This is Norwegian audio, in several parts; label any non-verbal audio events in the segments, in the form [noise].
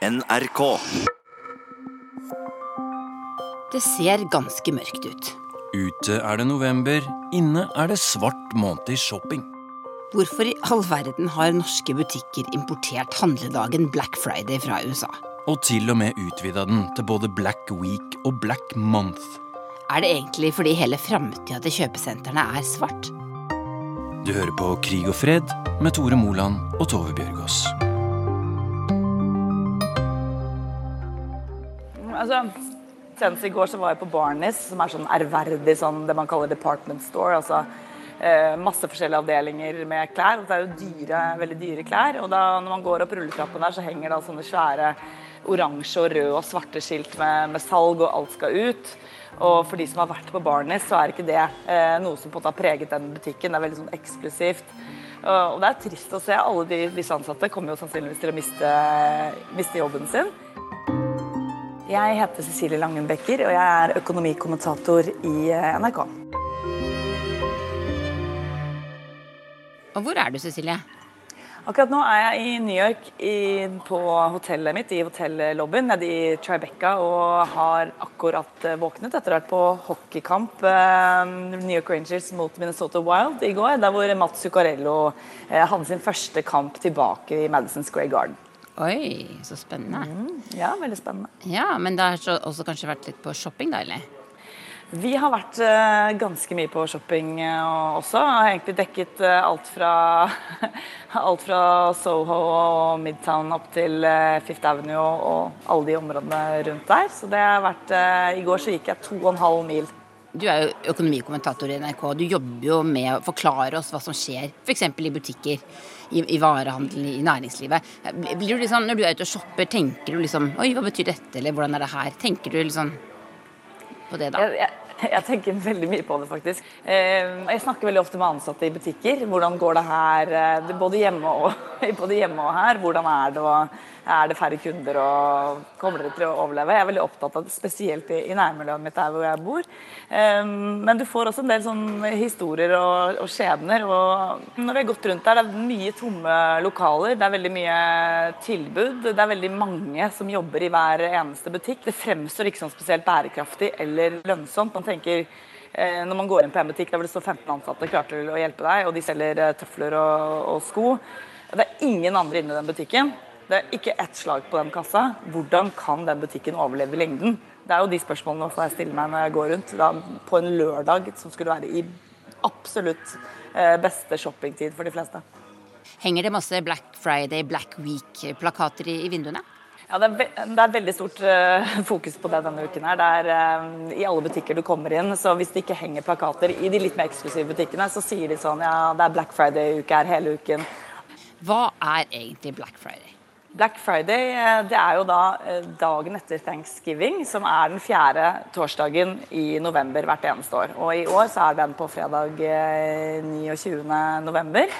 NRK. Det ser ganske mørkt ut. Ute er det november, inne er det svart måned i shopping. Hvorfor i all verden har norske butikker importert handledagen Black Friday fra USA? Og til og med utvida den til både Black Week og Black Month. Er det egentlig fordi hele framtida til kjøpesentrene er svart? Du hører på Krig og fred med Tore Moland og Tove Bjørgaas. Altså, Senest i går så var jeg på Barnis, som er sånn ærverdig sånn, det man kaller department store. altså eh, Masse forskjellige avdelinger med klær. og Det er jo dyre, veldig dyre klær. og da Når man går opp rulletrappen der, så henger det sånne svære oransje og røde og svarte skilt med, med, salg, og alt skal ut. Og for de som har vært på Barnis, så er ikke det eh, noe som på en måte har preget den butikken. Det er veldig sånn eksklusivt. Og det er trist å se. Alle de, disse ansatte kommer jo sannsynligvis til å miste, miste jobben sin. Jeg heter Cecilie Langen Becker, og jeg er økonomikommentator i eh, NRK. Og hvor er du, Cecilie? Akkurat nå er jeg i New York i, på hotellet mitt, i hotellobbyen nede i Tribeca, og har akkurat eh, våknet etter å ha vært på hockeykamp. Eh, New York Rangers mot Minnesota Wild i går, der hvor Mats Zuccarello eh, hadde sin første kamp tilbake i Madison Square Garden. Oi, så spennende. Mm, ja, veldig spennende. Ja, Men det har også kanskje vært litt på shopping, da, eller? Vi har vært uh, ganske mye på shopping uh, også. Har egentlig dekket uh, alt, fra, [laughs] alt fra Soho og Midtown opp til Fifth Avenue og, og alle de områdene rundt der. Så det har vært I går så gikk jeg to og en halv mil. Du er jo økonomikommentator i NRK. Du jobber jo med å forklare oss hva som skjer, f.eks. i butikker i, i varehandelen, i næringslivet. Blir du liksom, når du er ute og shopper, tenker du liksom Oi, hva betyr dette, eller hvordan er det her? Tenker du liksom på det, da? Jeg, jeg, [laughs] jeg tenker veldig mye på det, faktisk. Eh, jeg snakker veldig ofte med ansatte i butikker. Hvordan går det her, eh, både hjemme og, [laughs] både hjemme og her? Hvordan er det? Og er det færre kunder og kommer dere til å overleve? Jeg er veldig opptatt av det, spesielt i, i nærmiljøet mitt der hvor jeg bor. Um, men du får også en del sånne historier og, og skjebner. Og når vi har gått rundt der, det er mye tomme lokaler, det er veldig mye tilbud. Det er veldig mange som jobber i hver eneste butikk. Det fremstår ikke som spesielt bærekraftig eller lønnsomt. Man tenker eh, når man går inn på en butikk der det står 15 ansatte klare til å hjelpe deg, og de selger eh, tøfler og, og sko. Det er ingen andre inne i den butikken. Det er ikke ett slag på den kassa. Hvordan kan den butikken overleve i lengden? Det er jo de spørsmålene også jeg stiller meg når jeg går rundt. Da, på en lørdag som skulle være i absolutt eh, beste shoppingtid for de fleste. Henger det masse Black Friday, Black Week-plakater i, i, vinduene? Ja, det er, det er, veldig stort uh, fokus på det denne uken. her. Det er uh, I alle butikker du kommer inn, så hvis det ikke henger plakater i de litt mer eksklusive butikkene, så sier de sånn ja, det er Black Friday-uke her hele uken. Hva er egentlig Black Friday? Black Friday eh, det er jo da dagen etter thanksgiving, som er den fjerde torsdagen i november hvert eneste år. Og i år så er den på fredag 29. Eh, november.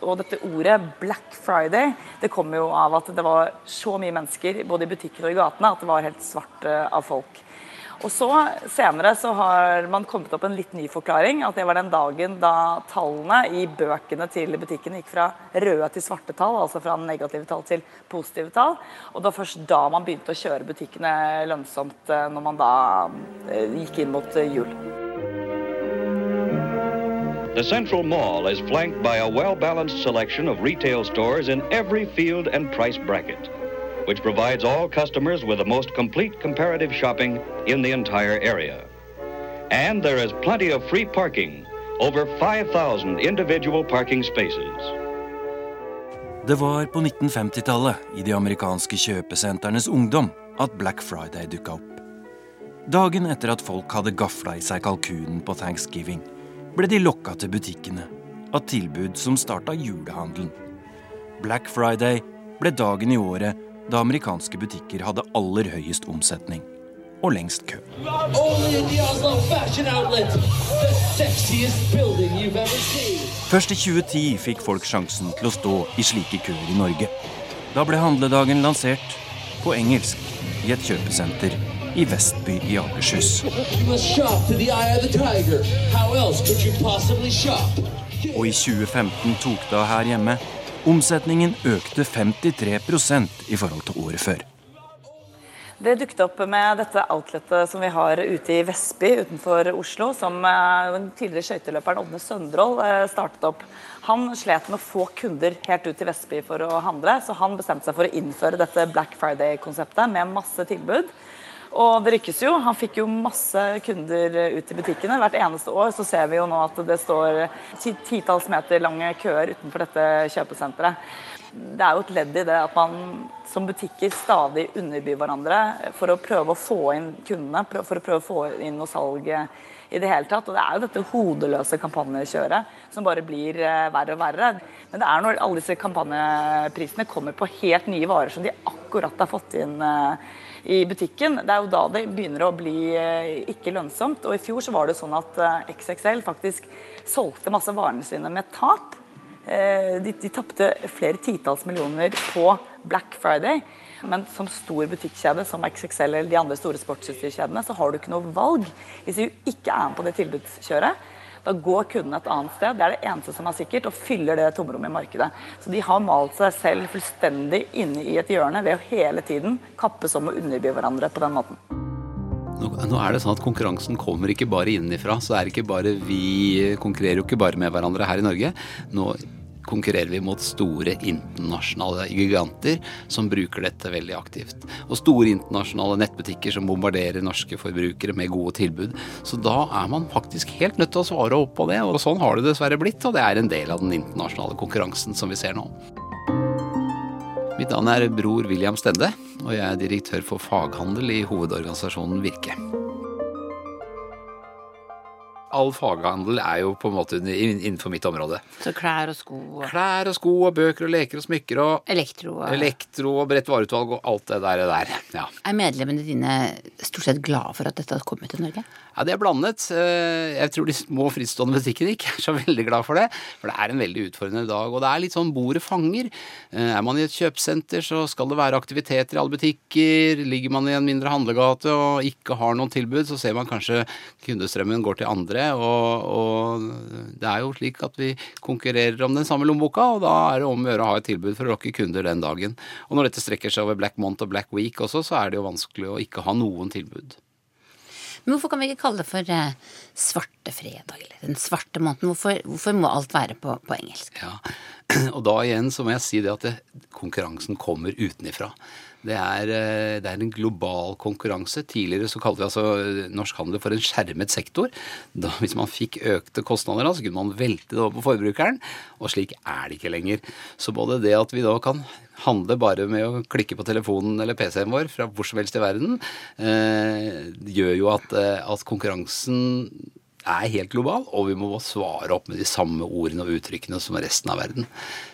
Og dette ordet Black Friday det kommer jo av at det var så mye mennesker både i butikker og i gatene at det var helt svart av folk. Og så Senere så har man kommet opp en litt ny forklaring. At det var den dagen da tallene i bøkene til butikkene gikk fra røde til svarte tall. Altså fra negative tall til positive tall. Og det var først da man begynte å kjøre butikkene lønnsomt, eh, når man da eh, gikk inn mot eh, jul. The Central Mall is flanked by a well-balanced selection of retail stores in every field and price bracket which provides all customers with the most complete comparative shopping in the entire area. And there is plenty of free parking, over 5,000 individual parking spaces. Det var på 1950-tallet, i de amerikanske kjøpesentrenes ungdom, at Black Friday dukka opp. Dagen etter at folk hadde gafla i seg kalkunen på thanksgiving, ble de lokka til butikkene av tilbud som starta julehandelen. Black Friday ble dagen i året da amerikanske butikker hadde aller høyest omsetning og lengst kø. Først i 2010 fikk folk sjansen til å stå i slike køer i Norge. Da ble handledagen lansert på engelsk i et kjøpesenter i Vestby i Akershus. Og i 2015 tok det av her hjemme Omsetningen økte 53% i forhold til året før. Det dukket opp med dette outletet som vi har ute i Vestby utenfor Oslo, som eh, den tidligere skøyteløperen Ådne Søndrål eh, startet opp. Han slet med å få kunder helt ut til Vestby for å handle, så han bestemte seg for å innføre dette Black Friday-konseptet med masse tilbud. Og det rykkes jo. Han fikk jo masse kunder ut i butikkene. Hvert eneste år så ser vi jo nå at det står titalls meter lange køer utenfor dette kjøpesenteret. Det er jo et ledd i det at man som butikker stadig underbyr hverandre for å prøve å få inn kundene, for å prøve å få inn noe salg i det hele tatt. Og det er jo dette hodeløse kampanjekjøret som bare blir eh, verre og verre. Men det er når alle disse kampanjeprisene kommer på helt nye varer som de akkurat har fått inn eh, i butikken. Det er jo da det begynner å bli eh, ikke lønnsomt. Og i fjor så var det sånn at eh, XXL faktisk solgte masse varene sine med tap. Eh, de, de tapte flere titalls millioner på Black Friday. Men som stor butikkjede som XXL eller de andre store sportsutstyrkjedene, så har du ikke noe valg hvis du ikke er med på det tilbudskjøret. Da går kunden et annet sted. Det er det eneste som er sikkert, og fyller det tomrommet i markedet. Så de har malt seg selv fullstendig inne i et hjørne ved å hele tiden kappes om å underby hverandre på den måten. Nå er det sånn at Konkurransen kommer ikke bare innenfra. så er det ikke bare Vi konkurrerer jo ikke bare med hverandre her i Norge. Nå konkurrerer vi mot store internasjonale giganter som bruker dette veldig aktivt. Og store internasjonale nettbutikker som bombarderer norske forbrukere med gode tilbud. Så da er man faktisk helt nødt til å svare opp på det, og sånn har det dessverre blitt. Og det er en del av den internasjonale konkurransen som vi ser nå. Mitt navn er Bror William Stende, og jeg er direktør for faghandel i hovedorganisasjonen Virke all faghandel er jo på en måte innenfor mitt område. Så klær og sko og Klær og sko og bøker og leker og smykker og Elektro og Elektro og bredt vareutvalg og alt det der. der. Ja. Er medlemmene dine stort sett glade for at dette har kommet til Norge? Ja, det er blandet. Eh, jeg tror de små frittstående butikkene ikke er så veldig glad for det. For det er en veldig utfordrende dag. Og det er litt sånn bordet fanger. Eh, er man i et kjøpesenter, så skal det være aktiviteter i alle butikker. Ligger man i en mindre handlegate og ikke har noen tilbud, så ser man kanskje kundestrømmen går til andre. Og, og det er jo slik at vi konkurrerer om den samme lommeboka, og da er det om å gjøre å ha et tilbud for å lokke kunder den dagen. Og når dette strekker seg over Black Month og Black Week også, så er det jo vanskelig å ikke ha noen tilbud. Men hvorfor kan vi ikke kalle det for eh, svarte fredag eller den svarte måneden? Hvorfor, hvorfor må alt være på, på, engelsk? Ja, [clears throat] Og da igjen så må jeg si det at det, konkurransen kommer utenifra. Det er, eh, det er, en global konkurranse. Tidligere så kalte vi altså eh, norsk handel for en skjermet sektor. Da, hvis man fikk økte kostnader, da, så kunne man velte det over på forbrukeren. Og slik er det ikke lenger. Så både det at vi da kan handle bare med å klikke på telefonen eller PC-en vår fra hvor som helst i verden, eh, gjør jo at, eh, at konkurransen er helt global, og vi må svare opp med de samme ordene og uttrykkene som resten av verden.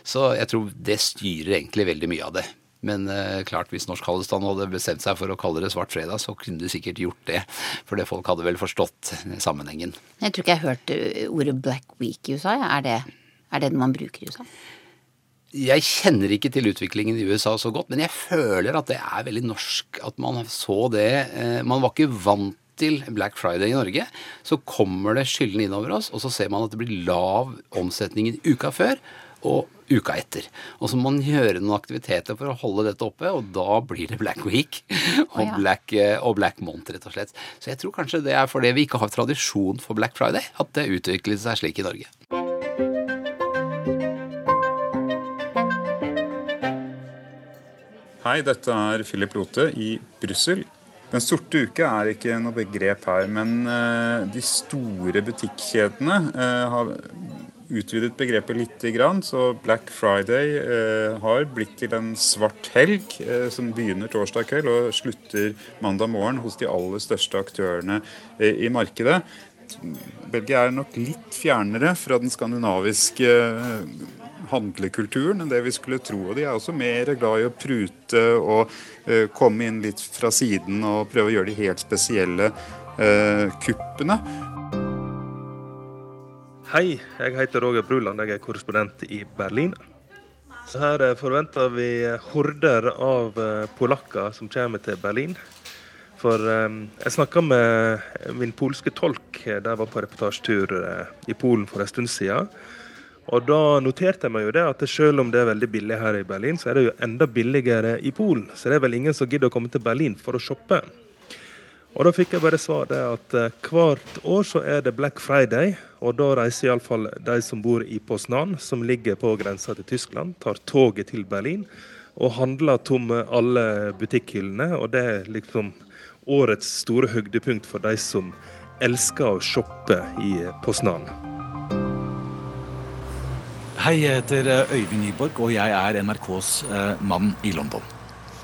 Så jeg tror det styrer egentlig veldig mye av det. Men eh, klart, hvis Norsk Hallestand hadde bestemt seg for å kalle det Svart fredag, så kunne de sikkert gjort det. For det folk hadde vel forstått sammenhengen. Jeg tror ikke jeg hørte eh, ordet Black Week i USA. Er det, er det man bruker i USA? Jeg kjenner ikke til utviklingen i USA så godt, men jeg føler at det er veldig norsk at man så det. Eh, man var ikke vant til Black Friday i Norge. Så kommer det skyllende innover oss, og så ser man at det blir lav omsetning uka før og uka etter. Og så må man gjøre noen aktiviteter for å holde dette oppe, og da blir det Black Week [laughs] og, oh, ja. Black, eh, og Black Month, rett og slett. Så jeg tror kanskje det er fordi vi ikke har tradisjon for Black Friday, at det utviklet seg slik i Norge. Hei, dette er Philip Lote i Brussel. Den sorte uke er ikke noe begrep her, men eh, de store butikkjedene eh, har utvidet begrepet litt. Så Black Friday eh, har blitt til en svart helg eh, som begynner torsdag kveld og slutter mandag morgen hos de aller største aktørene eh, i markedet. Belgia er nok litt fjernere fra den skandinaviske handlekulturen enn det vi skulle tro. Og de er også mer glad i å prute og komme inn litt fra siden og prøve å gjøre de helt spesielle kuppene. Hei, jeg heter Roger Bruland, jeg er korrespondent i Berlin. Her eh, forventer vi horder av eh, polakker som kommer til Berlin. For um, jeg snakka med min polske tolk da jeg var på reportasjetur i Polen for en stund siden. Og da noterte jeg meg jo det at selv om det er veldig billig her i Berlin, så er det jo enda billigere i Polen. Så det er vel ingen som gidder å komme til Berlin for å shoppe. Og da fikk jeg bare svar det at eh, hvert år så er det Black Friday, og da reiser iallfall de som bor i Poznan, som ligger på grensa til Tyskland, tar toget til Berlin og handler tomme alle butikkhyllene. Og det er liksom årets store høydepunkt for de som elsker å shoppe i Poznan. Hei, jeg heter eh, Øyvind Nyborg, og jeg er NRKs eh, mann i London.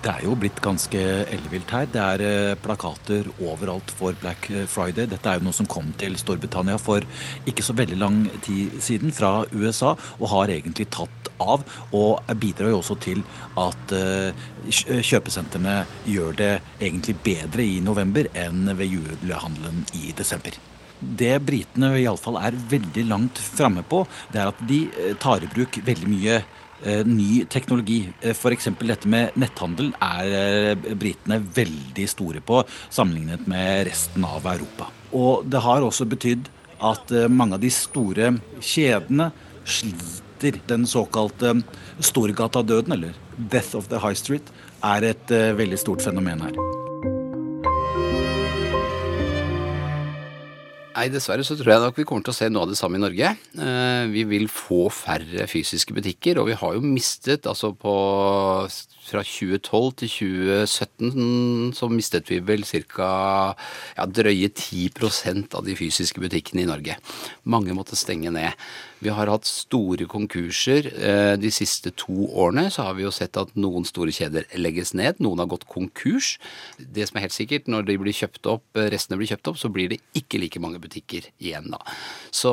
Det er jo blitt ganske ellevilt her. Det er eh, plakater overalt for Black Friday. Dette er jo noe som kom til Storbritannia for ikke så veldig lang tid siden fra USA, og har egentlig tatt av. Og bidrar jo også til at kjøpesentrene gjør det egentlig bedre i november enn ved julehandelen i desember det britene iallfall er veldig langt framme på, det er at de eh, tar i bruk veldig mye eh, ny teknologi. Eh, F.eks. dette med netthandel er britene veldig store på sammenlignet med resten av Europa. Og det har også betydd at mange av de store kjedene sliter. Den såkalte Storgata-døden, eller Death of the High Street, er et veldig stort fenomen her. Nei, dessverre så tror jeg nok vi kommer til å se noe av det samme i Norge. Eh, vi vil få færre fysiske butikker, og vi har jo mistet altså på fra 2012 til 2017 så mistet vi vel ca. Ja, drøye 10 av de fysiske butikkene i Norge. Mange måtte stenge ned. Vi har hatt store konkurser. Eh, de siste to årene så har vi jo sett at noen store kjeder legges ned. Noen har gått konkurs. Det som er helt sikkert, når de blir kjøpt opp, restene blir kjøpt opp, så blir det ikke like mange butikker igjen da. Så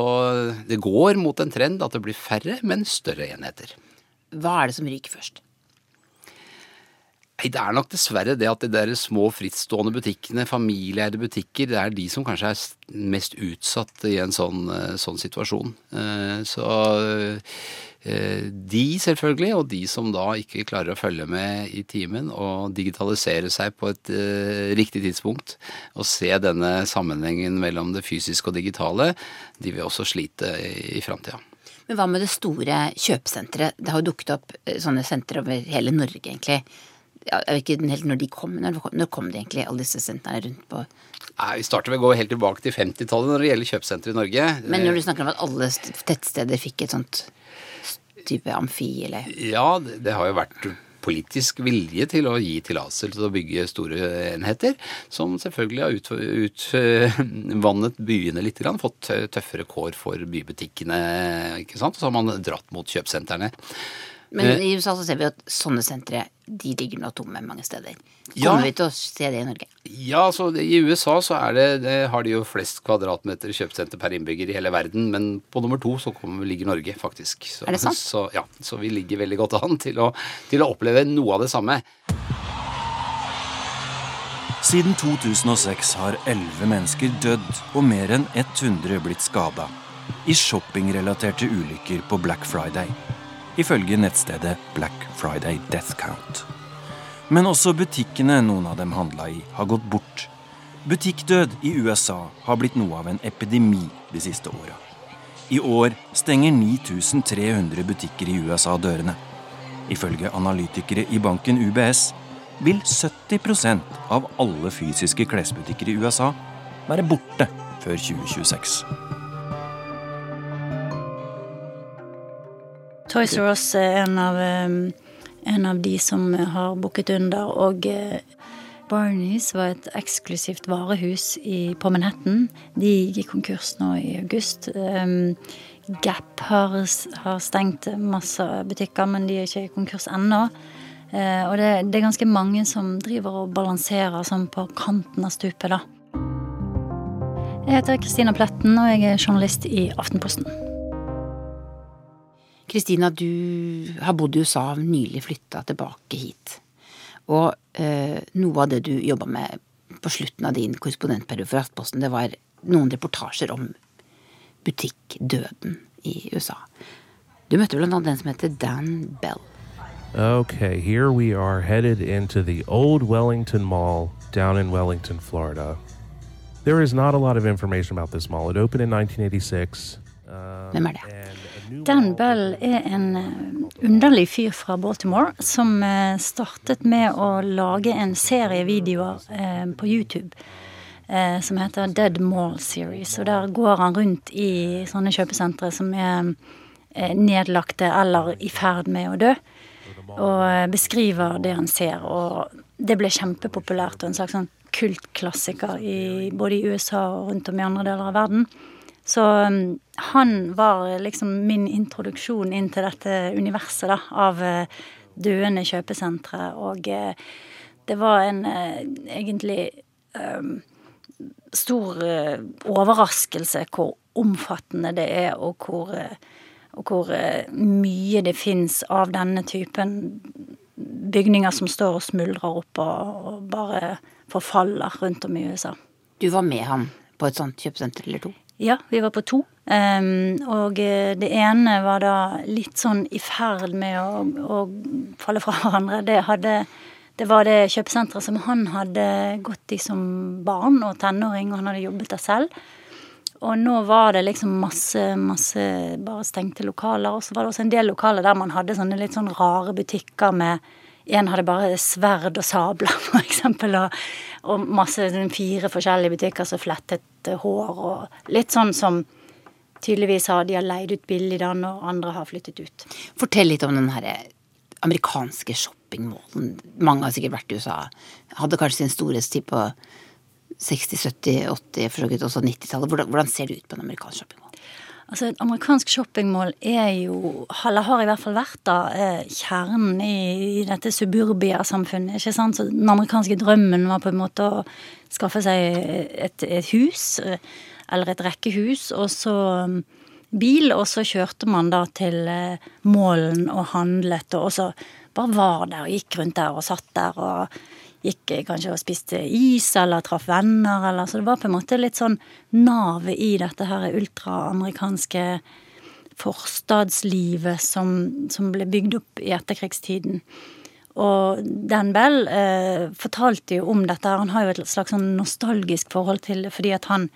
det går mot en trend at det blir færre, men større enheter. Hva er det som ryker først? Nei, Det er nok dessverre det at de der små frittstående butikkene, familieeide butikker, det er de som kanskje er mest utsatt i en sånn, eh, sånn situasjon. Eh, så eh, de selvfølgelig, og de som da ikke klarer å følge med i timen og digitalisere seg på et riktig tidspunkt og se denne sammenhengen mellom det fysiske og digitale, de vil også slite i, framtida. Men hva med det store kjøpesenteret? Det har jo dukket opp sånne sentre over hele Norge, egentlig jeg vet ikke helt når de kom. Når, når kom de egentlig, alle disse sentrene rundt på Nei, Vi starter ved å gå helt tilbake til 50-tallet når det gjelder kjøpesentre i Norge. Men når du snakker om at alle tettsteder fikk et sånt type amfi, eller Ja, det, det har jo vært politisk vilje til å gi tillatelse til å bygge store enheter, som selvfølgelig har utvannet ut, byene litt, fått tøffere kår for bybutikkene. ikke sant? Og så har man dratt mot kjøpesentrene. Men eh. i USA så ser vi at sånne sentre de ligger nå tomme mange steder. Kommer ja. vi til å se det i Norge? Ja, altså i USA så er det, det har de jo flest kvadratmeter kjøpesenter per innbygger i hele verden. Men på nummer to så kommer, ligger Norge, faktisk. Så, er det sant? [laughs] Så, ja, så vi ligger veldig godt an til å, til å oppleve noe av det samme. Siden 2006 har 11 mennesker dødd og mer enn 100 blitt skada i shoppingrelaterte ulykker på Black Friday ifølge nettstedet Black Friday Death Count. Men også butikkene noen av dem handla i, har gått bort. Butikkdød i USA har blitt noe av en epidemi de siste åra. I år stenger 9300 butikker i USA dørene. Ifølge analytikere i banken UBS vil 70% av alle fysiske klesbutikker i USA være borte før 2026. Toys R Us er en av, en av de som har bukket under. Og eh, Barneys var et eksklusivt varehus i, på Manhattan. De gikk i konkurs nå i august. Gap har, har stengt masse butikker, men de er ikke i konkurs ennå. Eh, og det, det, er ganske mange som driver og balanserer sånn på kanten av stupet, da. Jeg heter Kristina Pletten, og jeg er journalist i Aftenposten. Kristina, du har bodd i USA, og nylig flytta tilbake hit. Og eh, noe av det du jobba med på slutten av din korrespondentperiode for Aftenposten, det var noen reportasjer om butikkdøden i USA. Du møtte blant annet den som heter Dan Bell. Okay, here we are headed into the old Wellington Mall down in Wellington, Florida. There is not a lot of information about this mall. It opened in 1986. Um, Hvem er det? Dan Bell er en eh, underlig fyr fra Baltimore som eh, startet med å lage en serie videoer eh, på YouTube som heter Dead Mall Series. Og der går han rundt i sånne kjøpesentre som er nedlagte eller i ferd med å dø. Og beskriver det han ser. Og det ble kjempepopulært og en slags sånn kultklassiker i, både i USA og rundt om i andre deler av verden. Så um, han var liksom min introduksjon inn til dette universet da, av uh, døende kjøpesentre. Og uh, det var en egentlig um, stor overraskelse hvor omfattende det er, og hvor, og hvor mye det fins av denne typen bygninger som står og smuldrer opp og, og bare forfaller rundt om i USA. Du var med ham på et sånt kjøpesenter eller to? Ja, vi var på to. Um, og eh, det ene var da litt sånn i ferd med å, å falle fra [laughs] hverandre. Det, hadde, det var det kjøpesenteret som han hadde gått i som barn og tenåring, og han hadde jobbet der selv. Og nå var det liksom masse, masse bare stengte lokaler. Og så var det også en del lokaler der man hadde sånne litt sånn rare butikker med en hadde bare sverd og sabler, [laughs] for eksempel, og, og masse fire forskjellige butikker som flettet hår, og litt sånn som tydeligvis har de har leid ut billig da når andre har flyttet ut. Fortell litt om den herre amerikanske shoppingmålen. Mange har sikkert vært i USA. Hadde kanskje sin storhetstid på 60-, 70-, 80-, for så vidt også 90-tallet. Hvordan, hvordan, ser det ut på en amerikansk shoppingmål? Altså Et amerikansk shoppingmål er jo, eller har i hvert fall vært da, eh, kjernen i, dette suburbia-samfunnet. ikke sant? Så Den amerikanske drømmen var på en måte å skaffe seg et, et hus, eh, eller et rekkehus, og så mm, bil, og så kjørte man da til eh, målen og handlet, og så bare var der og gikk rundt der og satt der og gikk kanskje og spiste is eller traff venner, eller Så det var på en måte litt sånn navet i dette her ultraamerikanske forstadslivet som, som, ble bygd opp i etterkrigstiden. Og Dan Bell eh, fortalte jo om dette. Han har jo et slags sånn nostalgisk forhold til det, fordi at han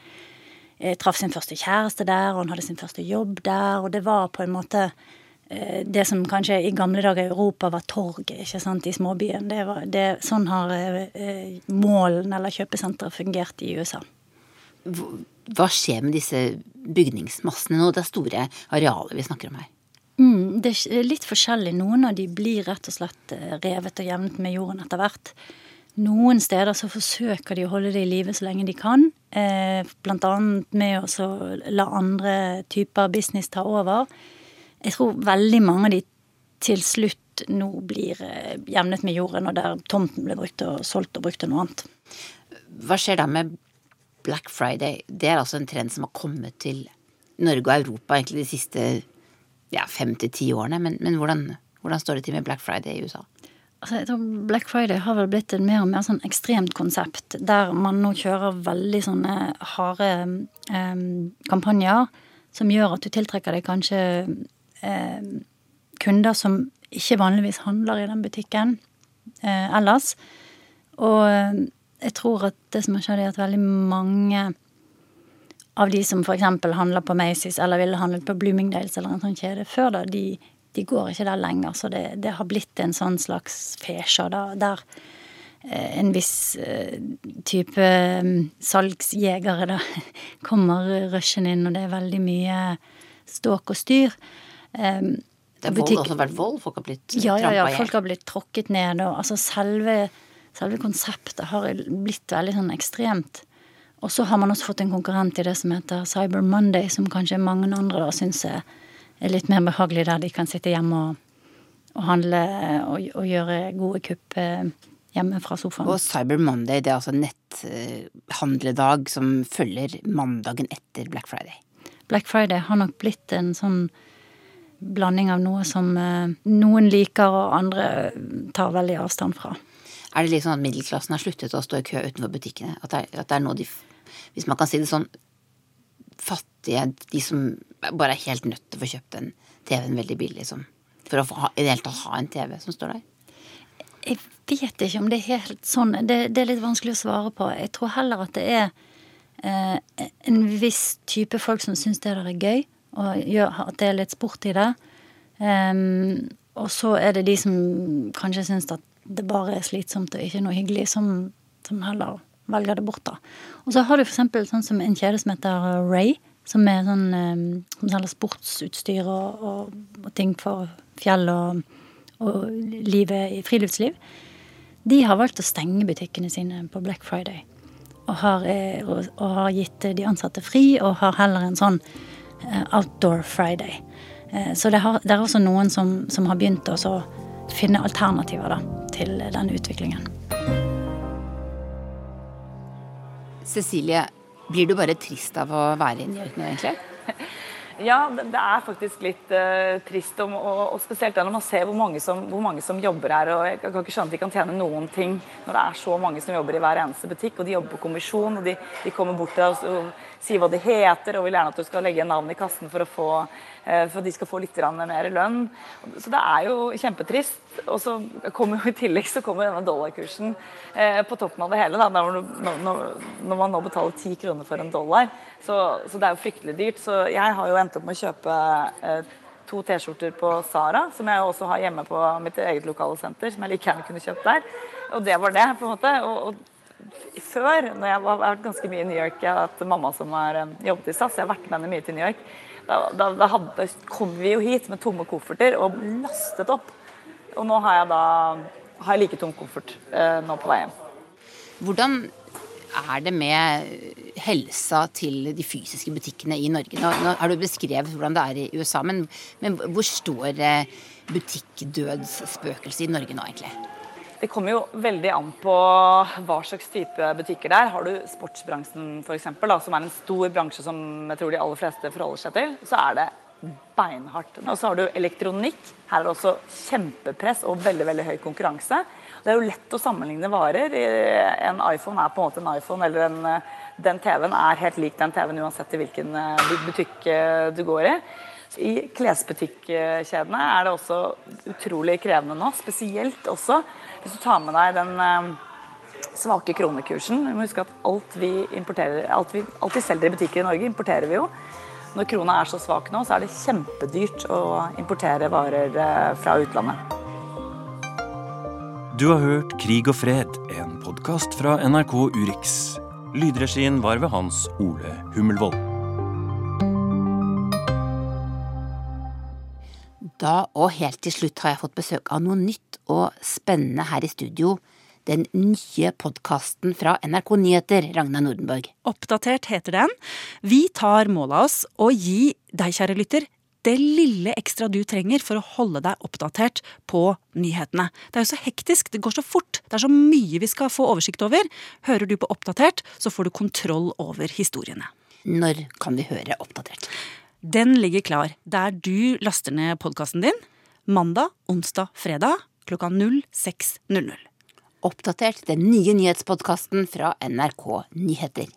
eh, traff sin første kjæreste der, og han hadde sin første jobb der, og det var på en måte det som kanskje i gamle dager i Europa var torget ikke sant, i småbyen. Det var, det, sånn har eh, målen eller kjøpesenteret fungert i USA. Hva skjer med disse bygningsmassene nå? Det er store arealer vi snakker om her. Mm, det er litt forskjellig. Noen av de blir rett og slett eh, revet og jevnet med jorden etter hvert. Noen steder så forsøker de å holde det i live så lenge de kan. Eh, annet med å la andre typer business ta over. Jeg tror veldig mange av de til slutt nå blir eh, jevnet med jorden, og der tomten ble brukt og solgt og brukt til noe annet. Hva skjer da med Black Friday? Det er altså en trend som har kommet til Norge og Europa egentlig de siste ja, fem til ti årene. Men, men hvordan, hvordan, står det til med Black Friday i USA? Altså, jeg tror Black Friday har vel blitt et mer og mer sånn ekstremt konsept, der man nå kjører veldig sånne harde eh, kampanjer som gjør at du tiltrekker deg kanskje kunder som ikke vanligvis handler i den butikken eh, ellers. Og eh, jeg tror at det som har skjedd, er at veldig mange av de som f.eks. handler på Macy's eller ville handlet på Bloomingdales eller en sånn kjede før, da, de, de går ikke der lenger. Så det, det har blitt en sånn slags fesja der eh, en viss eh, type mm, salgsjegere da [laughs] kommer rushen inn, og det er veldig mye ståk og styr. Um, det har butikk... også vært vold? Folk har blitt ja, ja, ja, folk har blitt tråkket ned. Og altså selve, selve konseptet har blitt veldig sånn ekstremt. Og så har man også fått en konkurrent i det som heter Cyber Monday, som kanskje mange andre da syns er, litt mer behagelig, der de kan sitte hjemme og, og handle og, og, gjøre gode kupp eh, hjemme fra sofaen. Og Cyber Monday, det er altså netthandledag som følger mandagen etter Black Friday. Black Friday har nok blitt en sånn blanding av noe som eh, noen liker og andre tar veldig avstand fra. Er det litt sånn at middelklassen har sluttet å stå i kø utenfor butikkene? At det, at det er noe de Hvis man kan si det sånn fattige, de som bare er helt nødt til å få kjøpt den TV-en veldig billig, som, for å få, i det hele tatt ha en TV som står der? Jeg vet ikke om det er helt sånn. Det, det er litt vanskelig å svare på. Jeg tror heller at det er eh, en viss type folk som syns det der er gøy og gjør at det er litt sport i det. Um, og så er det de som kanskje syns at det bare er slitsomt og ikke noe hyggelig, som, som heller velger det bort, da. Og så har du eksempel sånn en kjede som heter Ray, som er sånn um, selger sportsutstyr og, og, og, ting for fjell og, og livet i friluftsliv. De har valgt å stenge butikkene sine på Black Friday. Og har, eh, og, har gitt de ansatte fri, og har heller en sånn outdoor Friday. Eh, så det, har, det, er også noen som, som har begynt å finne alternativer da, til den utviklingen. Cecilie, blir du bare trist av å være i New York egentlig? [laughs] Ja, det er faktisk litt uh, trist. Og, og, spesielt når man ser hvor mange, som, hvor mange, som, jobber her. og Jeg kan ikke skjønne at de kan tjene noen ting når det er så mange som jobber i hver eneste butikk. Og de jobber på kommisjon, og de, de kommer bort til oss og sier hva de heter, og vil gjerne at du skal legge navn i kassen for, få, uh, for at de skal få litt mer lønn. Så det er jo kjempetrist. Og så kommer jo i tillegg så kommer denne dollarkursen uh, på toppen av det hele. Da, når, når, når man nå betaler ti kroner for en dollar. Så, så, det er jo fryktelig dyrt. Så jeg har jo endt opp med å kjøpe eh, to T-skjorter på Sara, som jeg også har hjemme på mitt eget lokale senter, som jeg like gjerne kunne kjøpt der. Og det var det, på en måte. Og, og før, når jeg har vært ganske mye i New York, jeg har hatt mamma som har eh, jobbet i SAS, jeg har vært med henne mye til New York, da, da, da, hadde, kom vi jo hit med tomme kofferter og lastet opp. Og nå har jeg da har jeg like tom koffert eh, nå på vei hjem. Hvordan er det med helsa til de fysiske butikkene i Norge? Nå, nå har du beskrevet hvordan det er i USA, men, men hvor står eh, butikkdødsspøkelset i Norge nå, egentlig? Det kommer jo veldig an på hva slags type butikker det er. Har du sportsbransjen f.eks., som er en stor bransje som jeg tror de aller fleste forholder seg til, så er det beinhardt. Og så har du elektronikk. Her er det også kjempepress og veldig, veldig høy konkurranse. Det er jo lett å sammenligne varer. En iPhone er på en måte en iPhone, eller en, den TV-en er helt lik den TV-en uansett i hvilken eh, butikk eh, du går i. I klesbutikkjedene er det også utrolig krevende nå, spesielt også hvis du tar med deg den eh, svake kronekursen. Vi må huske at alt vi, alt vi, alt vi selger i butikker i Norge, importerer vi jo. Når krona er så svak nå, så er det kjempedyrt å importere varer fra utlandet. Du har hørt Krig og fred, en podkast fra NRK Urix. Lydregien var ved Hans Ole Hummelvold. Da og helt til slutt har jeg fått besøk av noe nytt og spennende her i studio. Den nye podkasten fra NRK Nyheter, Ragna Nordenborg. Oppdatert heter den. Vi tar mål av oss å gi deg, kjære lytter, det lille ekstra du trenger for å holde deg oppdatert på nyhetene. Det er jo så hektisk, det går så fort, det er så mye vi skal få oversikt over. Hører du på Oppdatert, så får du kontroll over historiene. Når kan vi høre Oppdatert? Den ligger klar der du laster ned podkasten din mandag, onsdag, fredag klokka 06.00. Oppdatert, den nye nyhetspodkasten fra NRK Nyheter.